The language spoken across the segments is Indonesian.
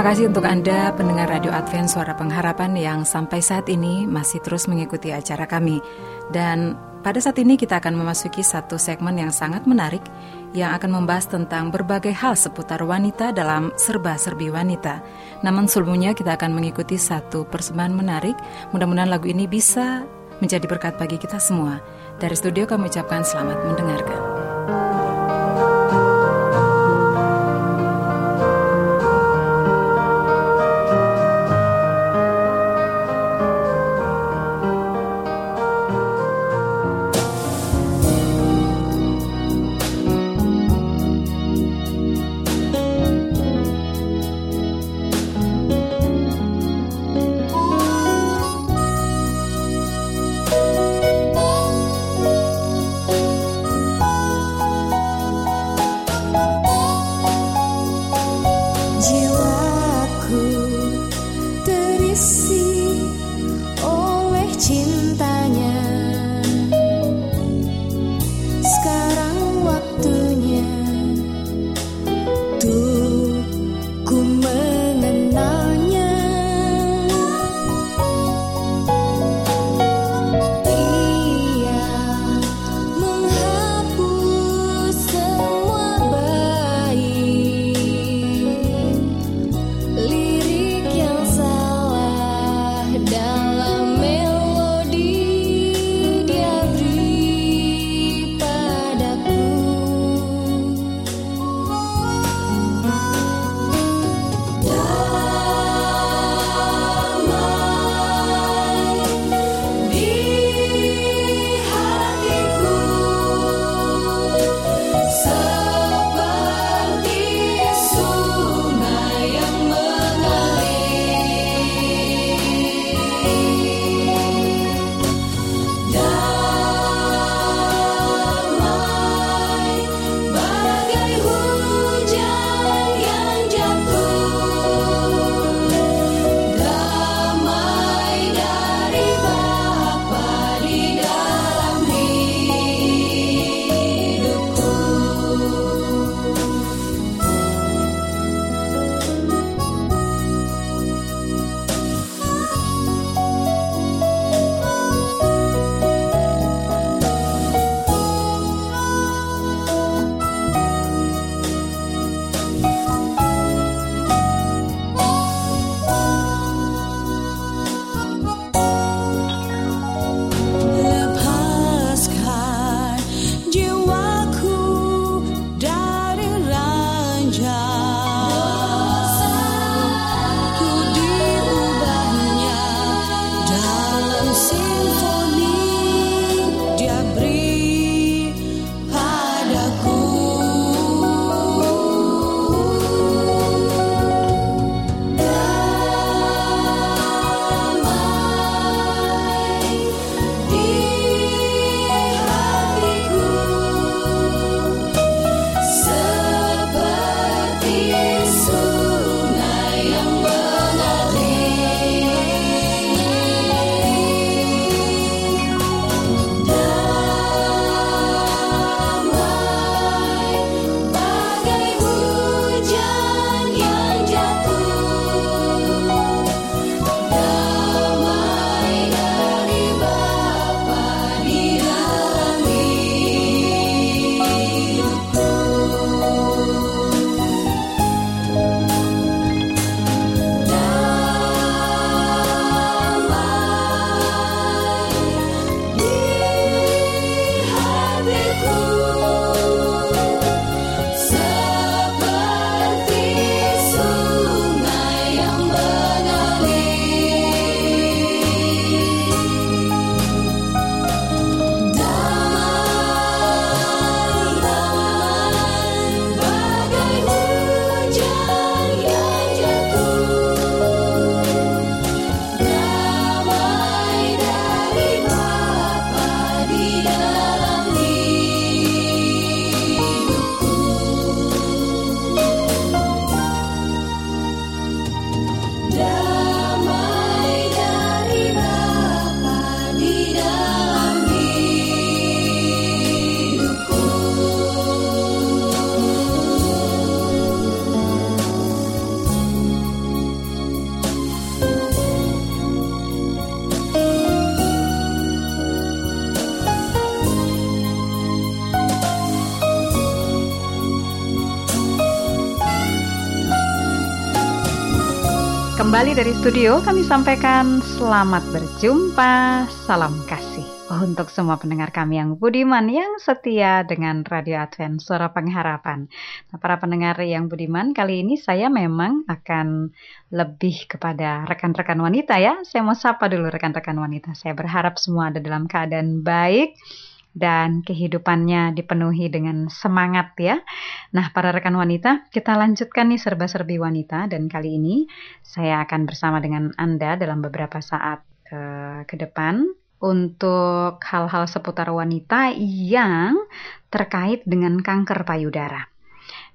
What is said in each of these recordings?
Terima kasih untuk Anda pendengar Radio Advent Suara Pengharapan yang sampai saat ini masih terus mengikuti acara kami. Dan pada saat ini kita akan memasuki satu segmen yang sangat menarik yang akan membahas tentang berbagai hal seputar wanita dalam serba-serbi wanita. Namun sebelumnya kita akan mengikuti satu persembahan menarik. Mudah-mudahan lagu ini bisa menjadi berkat bagi kita semua. Dari studio kami ucapkan selamat mendengarkan. Kembali dari studio kami sampaikan selamat berjumpa, salam kasih untuk semua pendengar kami yang budiman yang setia dengan Radio Advent Suara Pengharapan. Nah, para pendengar yang budiman, kali ini saya memang akan lebih kepada rekan-rekan wanita ya. Saya mau sapa dulu rekan-rekan wanita. Saya berharap semua ada dalam keadaan baik dan kehidupannya dipenuhi dengan semangat ya. Nah, para rekan wanita, kita lanjutkan nih serba-serbi wanita dan kali ini saya akan bersama dengan Anda dalam beberapa saat uh, ke depan untuk hal-hal seputar wanita yang terkait dengan kanker payudara.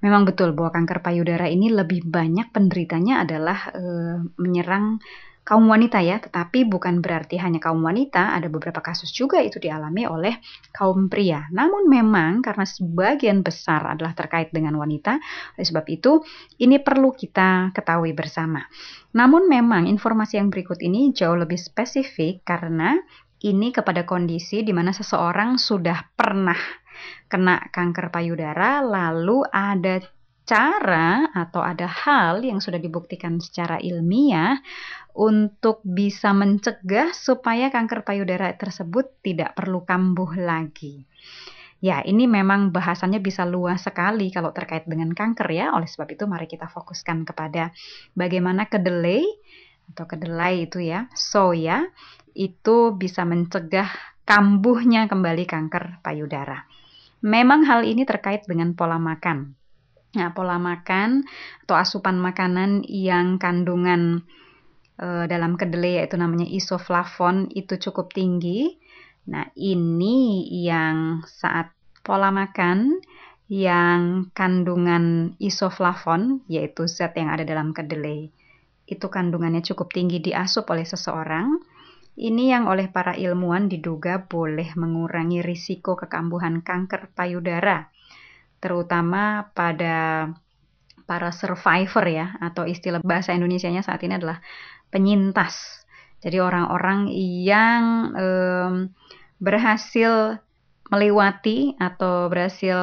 Memang betul bahwa kanker payudara ini lebih banyak penderitanya adalah uh, menyerang kaum wanita ya, tetapi bukan berarti hanya kaum wanita, ada beberapa kasus juga itu dialami oleh kaum pria. Namun memang karena sebagian besar adalah terkait dengan wanita, oleh sebab itu ini perlu kita ketahui bersama. Namun memang informasi yang berikut ini jauh lebih spesifik karena ini kepada kondisi di mana seseorang sudah pernah kena kanker payudara lalu ada cara atau ada hal yang sudah dibuktikan secara ilmiah untuk bisa mencegah supaya kanker payudara tersebut tidak perlu kambuh lagi. Ya, ini memang bahasannya bisa luas sekali kalau terkait dengan kanker ya. Oleh sebab itu mari kita fokuskan kepada bagaimana kedelai atau kedelai itu ya, soya itu bisa mencegah kambuhnya kembali kanker payudara. Memang hal ini terkait dengan pola makan. Nah, pola makan atau asupan makanan yang kandungan e, dalam kedelai yaitu namanya isoflavon itu cukup tinggi. Nah, ini yang saat pola makan yang kandungan isoflavon yaitu zat yang ada dalam kedelai itu kandungannya cukup tinggi diasup oleh seseorang. Ini yang oleh para ilmuwan diduga boleh mengurangi risiko kekambuhan kanker payudara terutama pada para survivor ya atau istilah bahasa Indonesianya saat ini adalah penyintas. Jadi orang-orang yang um, berhasil melewati atau berhasil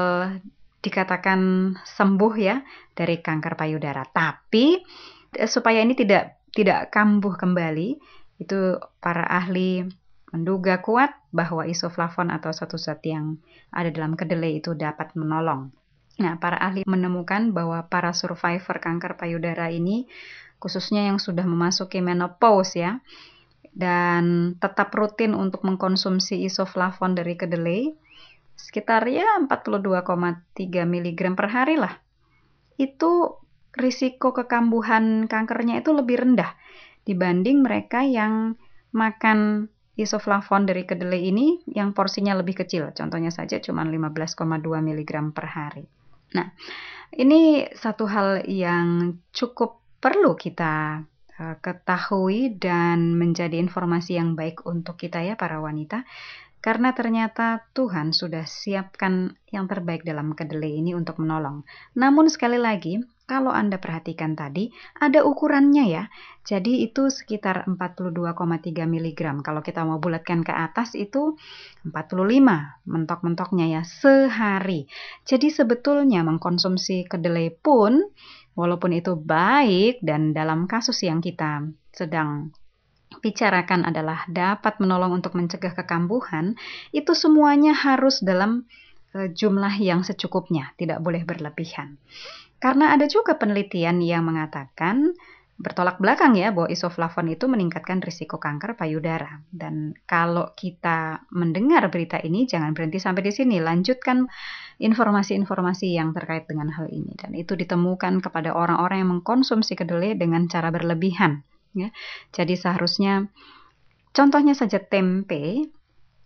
dikatakan sembuh ya dari kanker payudara. Tapi eh, supaya ini tidak tidak kambuh kembali, itu para ahli menduga kuat bahwa isoflavon atau satu zat yang ada dalam kedelai itu dapat menolong. Nah, para ahli menemukan bahwa para survivor kanker payudara ini khususnya yang sudah memasuki menopause ya dan tetap rutin untuk mengkonsumsi isoflavon dari kedelai sekitar ya 42,3 mg per hari lah. Itu risiko kekambuhan kankernya itu lebih rendah dibanding mereka yang makan isoflavon dari kedelai ini yang porsinya lebih kecil, contohnya saja cuma 15,2 mg per hari. Nah, ini satu hal yang cukup perlu kita uh, ketahui dan menjadi informasi yang baik untuk kita ya para wanita karena ternyata Tuhan sudah siapkan yang terbaik dalam kedelai ini untuk menolong. Namun sekali lagi, kalau Anda perhatikan tadi, ada ukurannya ya. Jadi itu sekitar 42,3 mg. Kalau kita mau bulatkan ke atas itu 45 mentok-mentoknya ya sehari. Jadi sebetulnya mengkonsumsi kedelai pun walaupun itu baik dan dalam kasus yang kita sedang bicarakan adalah dapat menolong untuk mencegah kekambuhan, itu semuanya harus dalam e, jumlah yang secukupnya, tidak boleh berlebihan. Karena ada juga penelitian yang mengatakan bertolak belakang ya bahwa isoflavon itu meningkatkan risiko kanker payudara. Dan kalau kita mendengar berita ini jangan berhenti sampai di sini, lanjutkan informasi-informasi yang terkait dengan hal ini dan itu ditemukan kepada orang-orang yang mengkonsumsi kedelai dengan cara berlebihan Ya. Jadi seharusnya contohnya saja tempe,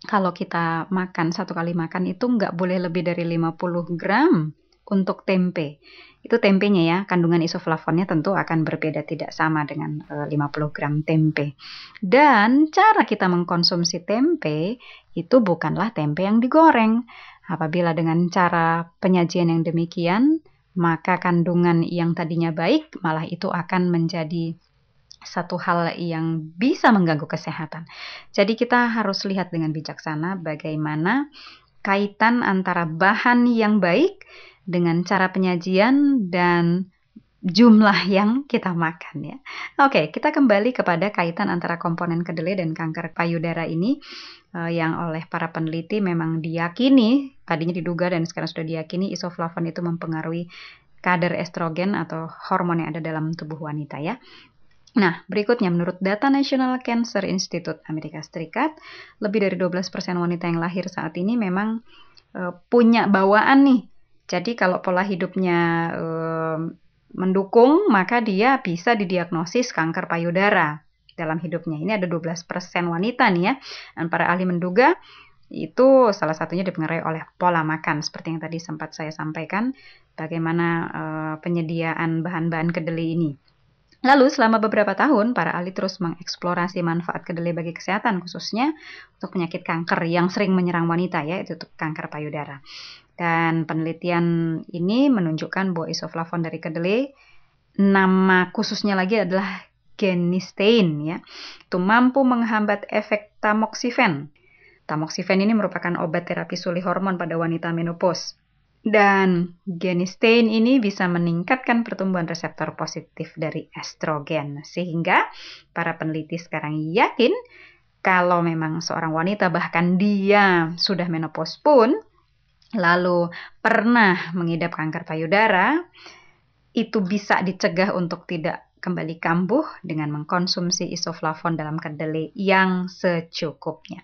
kalau kita makan satu kali makan itu nggak boleh lebih dari 50 gram untuk tempe. Itu tempenya ya, kandungan isoflavonnya tentu akan berbeda tidak sama dengan e, 50 gram tempe. Dan cara kita mengkonsumsi tempe itu bukanlah tempe yang digoreng. Apabila dengan cara penyajian yang demikian, maka kandungan yang tadinya baik malah itu akan menjadi satu hal yang bisa mengganggu kesehatan. Jadi kita harus lihat dengan bijaksana bagaimana kaitan antara bahan yang baik dengan cara penyajian dan jumlah yang kita makan ya. Oke, kita kembali kepada kaitan antara komponen kedelai dan kanker payudara ini uh, yang oleh para peneliti memang diyakini tadinya diduga dan sekarang sudah diyakini isoflavon itu mempengaruhi kadar estrogen atau hormon yang ada dalam tubuh wanita ya. Nah, berikutnya menurut data National Cancer Institute Amerika Serikat, lebih dari 12% wanita yang lahir saat ini memang uh, punya bawaan nih. Jadi kalau pola hidupnya uh, mendukung, maka dia bisa didiagnosis kanker payudara dalam hidupnya. Ini ada 12% wanita nih ya. Dan para ahli menduga itu salah satunya dipengaruhi oleh pola makan seperti yang tadi sempat saya sampaikan bagaimana uh, penyediaan bahan-bahan kedelai ini. Lalu selama beberapa tahun para ahli terus mengeksplorasi manfaat kedelai bagi kesehatan khususnya untuk penyakit kanker yang sering menyerang wanita ya itu kanker payudara. Dan penelitian ini menunjukkan bahwa isoflavon dari kedelai nama khususnya lagi adalah genistein ya. Itu mampu menghambat efek tamoxifen. Tamoxifen ini merupakan obat terapi suli hormon pada wanita menopause. Dan genistein ini bisa meningkatkan pertumbuhan reseptor positif dari estrogen. Sehingga para peneliti sekarang yakin kalau memang seorang wanita bahkan dia sudah menopause pun lalu pernah mengidap kanker payudara, itu bisa dicegah untuk tidak kembali kambuh dengan mengkonsumsi isoflavon dalam kedelai yang secukupnya.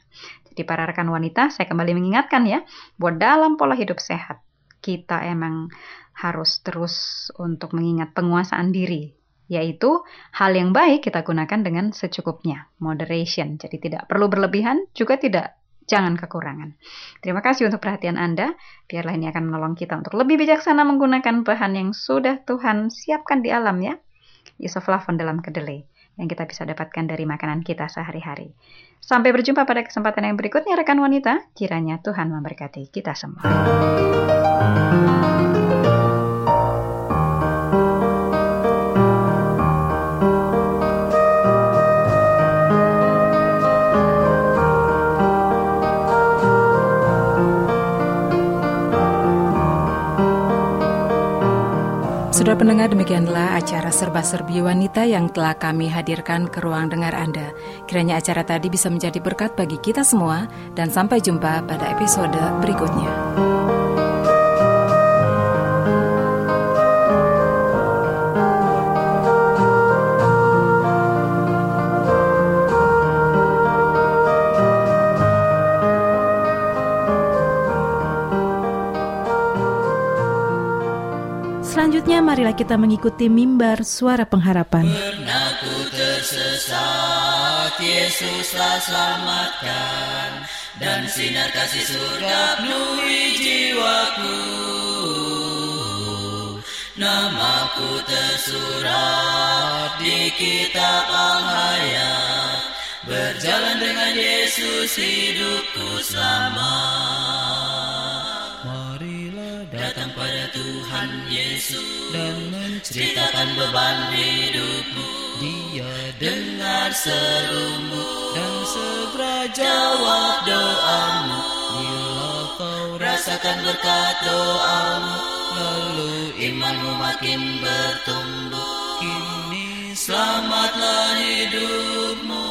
Jadi para rekan wanita, saya kembali mengingatkan ya, bahwa dalam pola hidup sehat, kita emang harus terus untuk mengingat penguasaan diri, yaitu hal yang baik kita gunakan dengan secukupnya, moderation. Jadi tidak perlu berlebihan, juga tidak jangan kekurangan. Terima kasih untuk perhatian Anda. Biarlah ini akan menolong kita untuk lebih bijaksana menggunakan bahan yang sudah Tuhan siapkan di alam ya. Isoflavon dalam kedelai yang kita bisa dapatkan dari makanan kita sehari-hari. Sampai berjumpa pada kesempatan yang berikutnya rekan wanita. Kiranya Tuhan memberkati kita semua. Pendengar demikianlah acara serba-serbi wanita yang telah kami hadirkan ke ruang dengar Anda. Kiranya acara tadi bisa menjadi berkat bagi kita semua dan sampai jumpa pada episode berikutnya. Marilah kita mengikuti mimbar suara pengharapan. Pernah ku tersesat, Yesuslah selamatkan, dan sinar kasih surga penuhi jiwaku. Namaku tersurat di kitab al-hayat, berjalan dengan Yesus hidupku selamat Tuhan Yesus dan menceritakan beban hidupmu. Dia dengar serumu dan segera jawab doamu. Bila kau rasakan berkat doamu, lalu imanmu makin bertumbuh. Kini selamatlah hidupmu.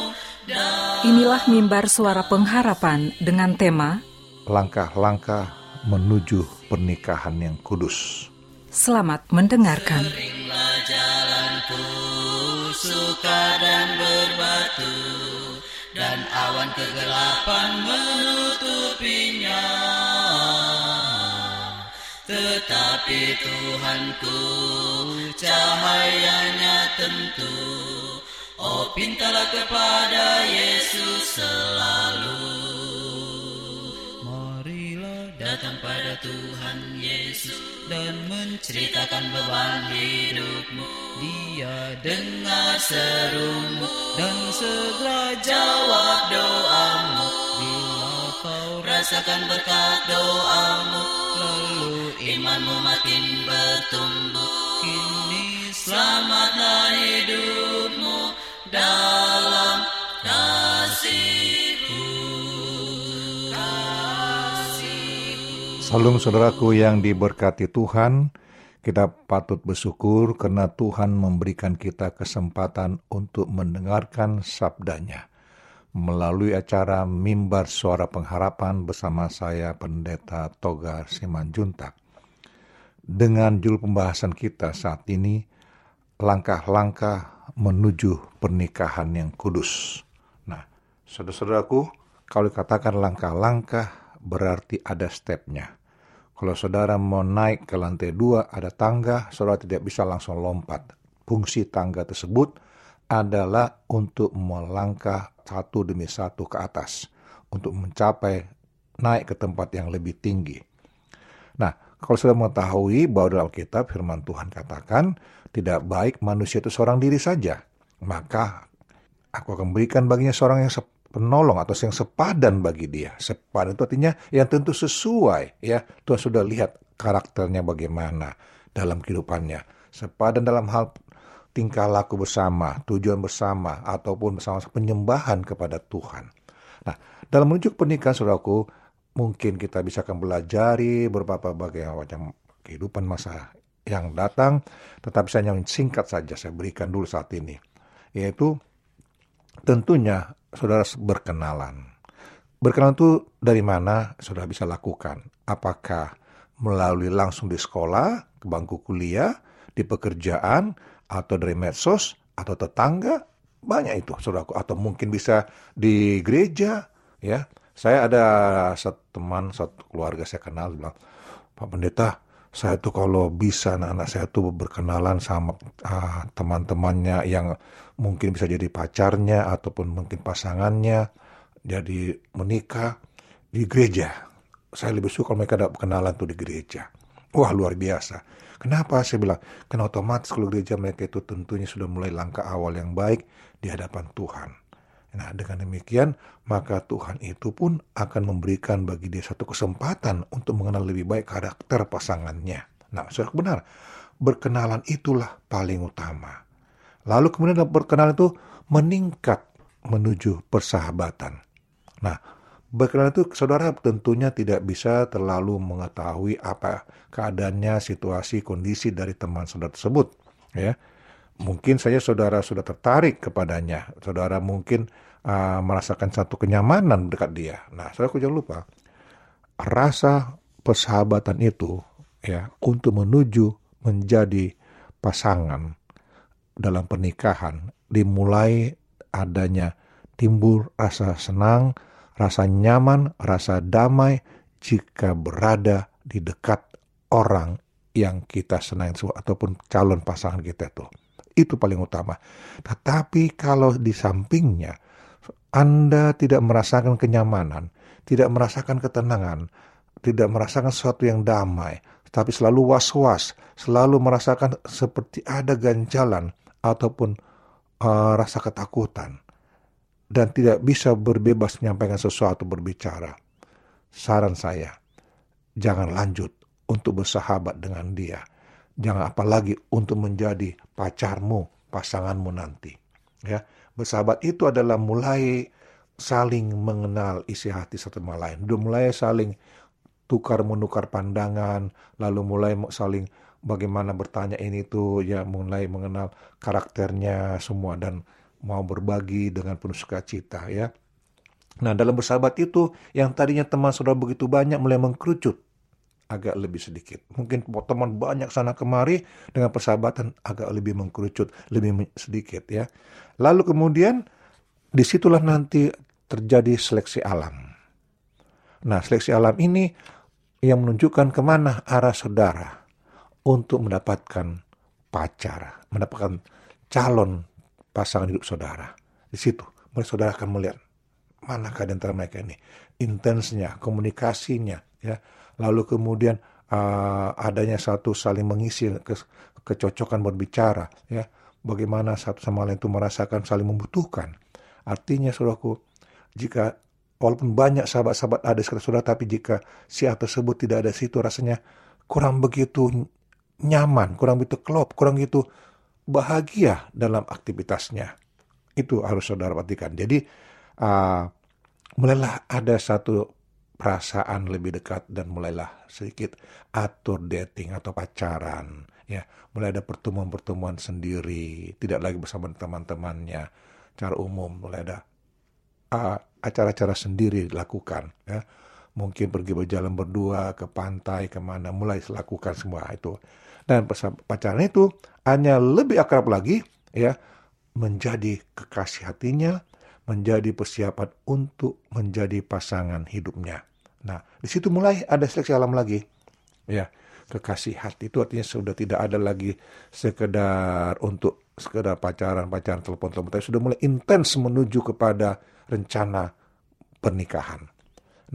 Inilah mimbar suara pengharapan dengan tema Langkah-langkah menuju pernikahan yang kudus. Selamat mendengarkan. Jalanku, suka dan berbatu, dan awan kegelapan menutupinya. Tetapi Tuhanku, cahayanya tentu, Oh pintalah kepada Yesus selalu Tuhan Yesus dan menceritakan beban hidupmu. Dia dengar serumu dan segera jawab doamu. Bila kau rasakan berkat doamu, lalu imanmu makin bertumbuh. Kini selamatlah hidupmu dalam Salam saudaraku yang diberkati Tuhan, Kita patut bersyukur karena Tuhan memberikan kita kesempatan untuk mendengarkan sabdanya melalui acara Mimbar Suara Pengharapan bersama saya Pendeta Togar Simanjuntak. Dengan judul pembahasan kita saat ini, langkah-langkah menuju pernikahan yang kudus. Nah, saudara-saudaraku, kalau dikatakan langkah-langkah berarti ada stepnya kalau saudara mau naik ke lantai dua, ada tangga, saudara tidak bisa langsung lompat. Fungsi tangga tersebut adalah untuk melangkah satu demi satu ke atas, untuk mencapai naik ke tempat yang lebih tinggi. Nah, kalau sudah mengetahui bahwa dalam Alkitab firman Tuhan katakan, tidak baik manusia itu seorang diri saja, maka aku akan berikan baginya seorang yang penolong atau yang sepadan bagi dia. Sepadan itu artinya yang tentu sesuai ya. Tuhan sudah lihat karakternya bagaimana dalam kehidupannya. Sepadan dalam hal tingkah laku bersama, tujuan bersama, ataupun bersama penyembahan kepada Tuhan. Nah, dalam menuju pernikahan, saudaraku, mungkin kita bisa akan belajari beberapa bagian macam kehidupan masa yang datang, tetapi saya yang singkat saja saya berikan dulu saat ini, yaitu tentunya saudara berkenalan. Berkenalan itu dari mana saudara bisa lakukan? Apakah melalui langsung di sekolah, ke bangku kuliah, di pekerjaan, atau dari medsos, atau tetangga? Banyak itu, saudaraku. Atau mungkin bisa di gereja, ya. Saya ada satu teman, satu keluarga saya kenal, bilang, Pak Pendeta, saya tuh kalau bisa anak-anak saya tuh berkenalan sama uh, teman-temannya yang mungkin bisa jadi pacarnya ataupun mungkin pasangannya jadi menikah di gereja. Saya lebih suka kalau mereka ada kenalan tuh di gereja. Wah luar biasa. Kenapa saya bilang? Karena otomatis kalau gereja mereka itu tentunya sudah mulai langkah awal yang baik di hadapan Tuhan. Nah, dengan demikian, maka Tuhan itu pun akan memberikan bagi dia satu kesempatan untuk mengenal lebih baik karakter pasangannya. Nah, sudah benar, berkenalan itulah paling utama. Lalu kemudian berkenalan itu meningkat menuju persahabatan. Nah, berkenalan itu saudara tentunya tidak bisa terlalu mengetahui apa keadaannya, situasi, kondisi dari teman saudara tersebut. Ya, mungkin saja saudara sudah tertarik kepadanya, saudara mungkin uh, merasakan satu kenyamanan dekat dia. Nah, saudara jangan lupa rasa persahabatan itu ya untuk menuju menjadi pasangan dalam pernikahan dimulai adanya timbul rasa senang, rasa nyaman, rasa damai jika berada di dekat orang yang kita senang ataupun calon pasangan kita itu. Itu paling utama. Tetapi kalau di sampingnya Anda tidak merasakan kenyamanan, tidak merasakan ketenangan, tidak merasakan sesuatu yang damai, tapi selalu was-was, selalu merasakan seperti ada ganjalan ataupun uh, rasa ketakutan dan tidak bisa berbebas menyampaikan sesuatu berbicara. Saran saya, jangan lanjut untuk bersahabat dengan dia Jangan apalagi untuk menjadi pacarmu, pasanganmu nanti. Ya, bersahabat itu adalah mulai saling mengenal isi hati satu sama lain. Mulai saling tukar menukar pandangan, lalu mulai saling bagaimana bertanya ini tuh ya mulai mengenal karakternya semua dan mau berbagi dengan penuh sukacita ya. Nah dalam bersahabat itu yang tadinya teman saudara begitu banyak mulai mengkerucut agak lebih sedikit. Mungkin teman banyak sana kemari dengan persahabatan agak lebih mengkerucut, lebih sedikit ya. Lalu kemudian di situlah nanti terjadi seleksi alam. Nah seleksi alam ini yang menunjukkan ke mana arah saudara untuk mendapatkan pacar, mendapatkan calon pasangan hidup saudara. Di situ, mulai saudara akan melihat manakah di antara mereka ini. Intensnya, komunikasinya, ya, lalu kemudian uh, adanya satu saling mengisi ke, kecocokan berbicara ya. Bagaimana satu sama lain itu merasakan saling membutuhkan. Artinya saudaraku jika walaupun banyak sahabat-sahabat ada sekitar saudara tapi jika si A tersebut tidak ada situ rasanya kurang begitu nyaman kurang begitu klop kurang begitu bahagia dalam aktivitasnya itu harus saudara perhatikan jadi uh, mulailah ada satu perasaan lebih dekat dan mulailah sedikit atur dating atau pacaran. Ya, mulai ada pertemuan-pertemuan sendiri, tidak lagi bersama teman-temannya. Cara umum mulai ada uh, acara-acara sendiri dilakukan. Ya, mungkin pergi berjalan berdua ke pantai ke mana, mulai lakukan semua itu. Dan pacaran itu hanya lebih akrab lagi, ya, menjadi kekasih hatinya, menjadi persiapan untuk menjadi pasangan hidupnya. Nah, di situ mulai ada seleksi alam lagi. Ya, kekasih hati itu artinya sudah tidak ada lagi sekedar untuk sekedar pacaran-pacaran telepon-telepon, tapi sudah mulai intens menuju kepada rencana pernikahan.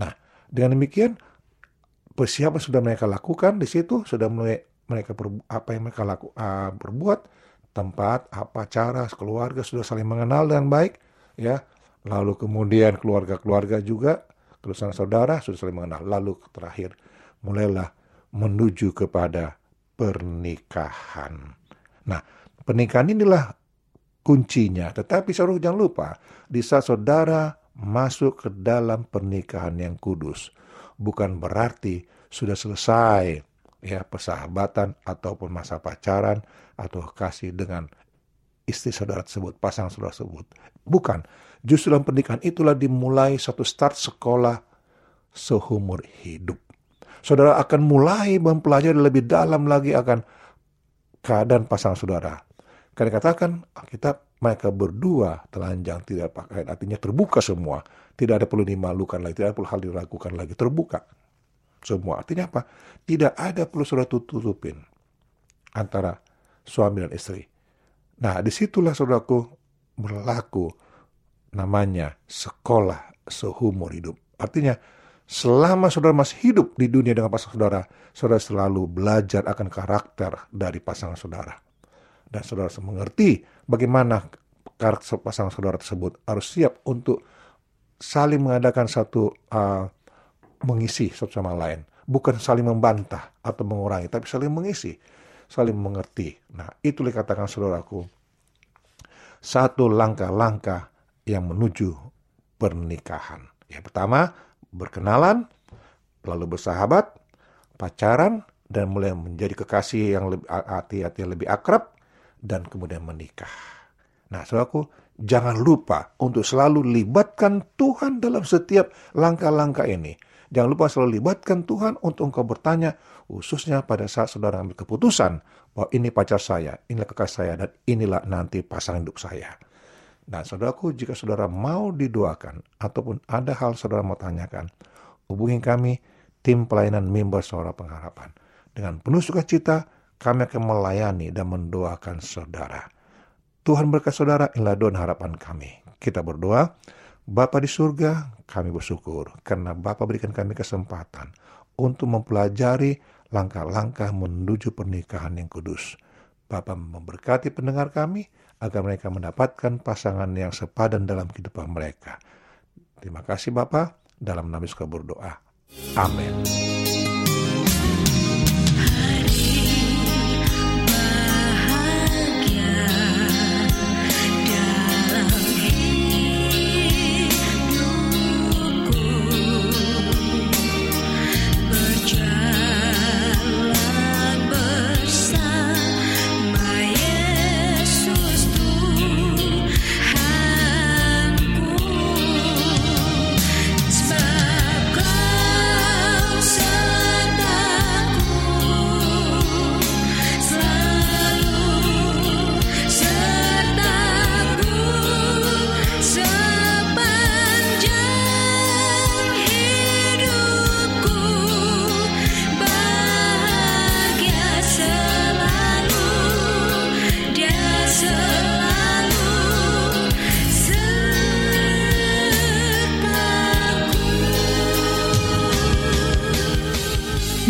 Nah, dengan demikian persiapan sudah mereka lakukan di situ, sudah mulai mereka perbu- apa yang mereka laku, uh, berbuat, tempat, apa cara, keluarga sudah saling mengenal dengan baik, ya. Lalu kemudian keluarga-keluarga juga Kerusakan saudara sudah saling mengenal. Lalu terakhir mulailah menuju kepada pernikahan. Nah, pernikahan inilah kuncinya. Tetapi saudara jangan lupa, di saat saudara masuk ke dalam pernikahan yang kudus, bukan berarti sudah selesai ya persahabatan ataupun masa pacaran atau kasih dengan istri saudara tersebut, pasangan saudara tersebut. Bukan. Justru dalam pernikahan itulah dimulai satu start sekolah seumur hidup. Saudara akan mulai mempelajari lebih dalam lagi akan keadaan pasangan saudara. Karena katakan kita mereka berdua telanjang tidak pakai artinya terbuka semua. Tidak ada perlu dimalukan lagi, tidak ada perlu hal dilakukan lagi, terbuka semua. Artinya apa? Tidak ada perlu saudara tutupin antara suami dan istri. Nah, di situlah saudaraku berlaku namanya sekolah seumur hidup. Artinya, selama saudara masih hidup di dunia dengan pasangan saudara, saudara selalu belajar akan karakter dari pasangan saudara. Dan saudara mengerti bagaimana karakter pasangan saudara tersebut harus siap untuk saling mengadakan satu uh, mengisi satu sama lain. Bukan saling membantah atau mengurangi, tapi saling mengisi, saling mengerti. Nah, itu dikatakan saudaraku, satu langkah-langkah yang menuju pernikahan. Yang pertama, berkenalan, lalu bersahabat, pacaran, dan mulai menjadi kekasih yang lebih hati-hati lebih akrab, dan kemudian menikah. Nah, saudaraku, jangan lupa untuk selalu libatkan Tuhan dalam setiap langkah-langkah ini. Jangan lupa selalu libatkan Tuhan untuk engkau bertanya, khususnya pada saat saudara ambil keputusan bahwa ini pacar saya, inilah kekasih saya, dan inilah nanti pasangan hidup saya. Nah, saudaraku, jika saudara mau didoakan ataupun ada hal saudara mau tanyakan, hubungi kami tim pelayanan mimbar suara pengharapan. Dengan penuh sukacita, kami akan melayani dan mendoakan saudara. Tuhan berkat saudara, inilah doa harapan kami. Kita berdoa, Bapa di surga, kami bersyukur karena Bapa berikan kami kesempatan untuk mempelajari langkah-langkah menuju pernikahan yang kudus. Bapa memberkati pendengar kami, agar mereka mendapatkan pasangan yang sepadan dalam kehidupan mereka. Terima kasih Bapak, dalam nama Yesus berdoa. Amin.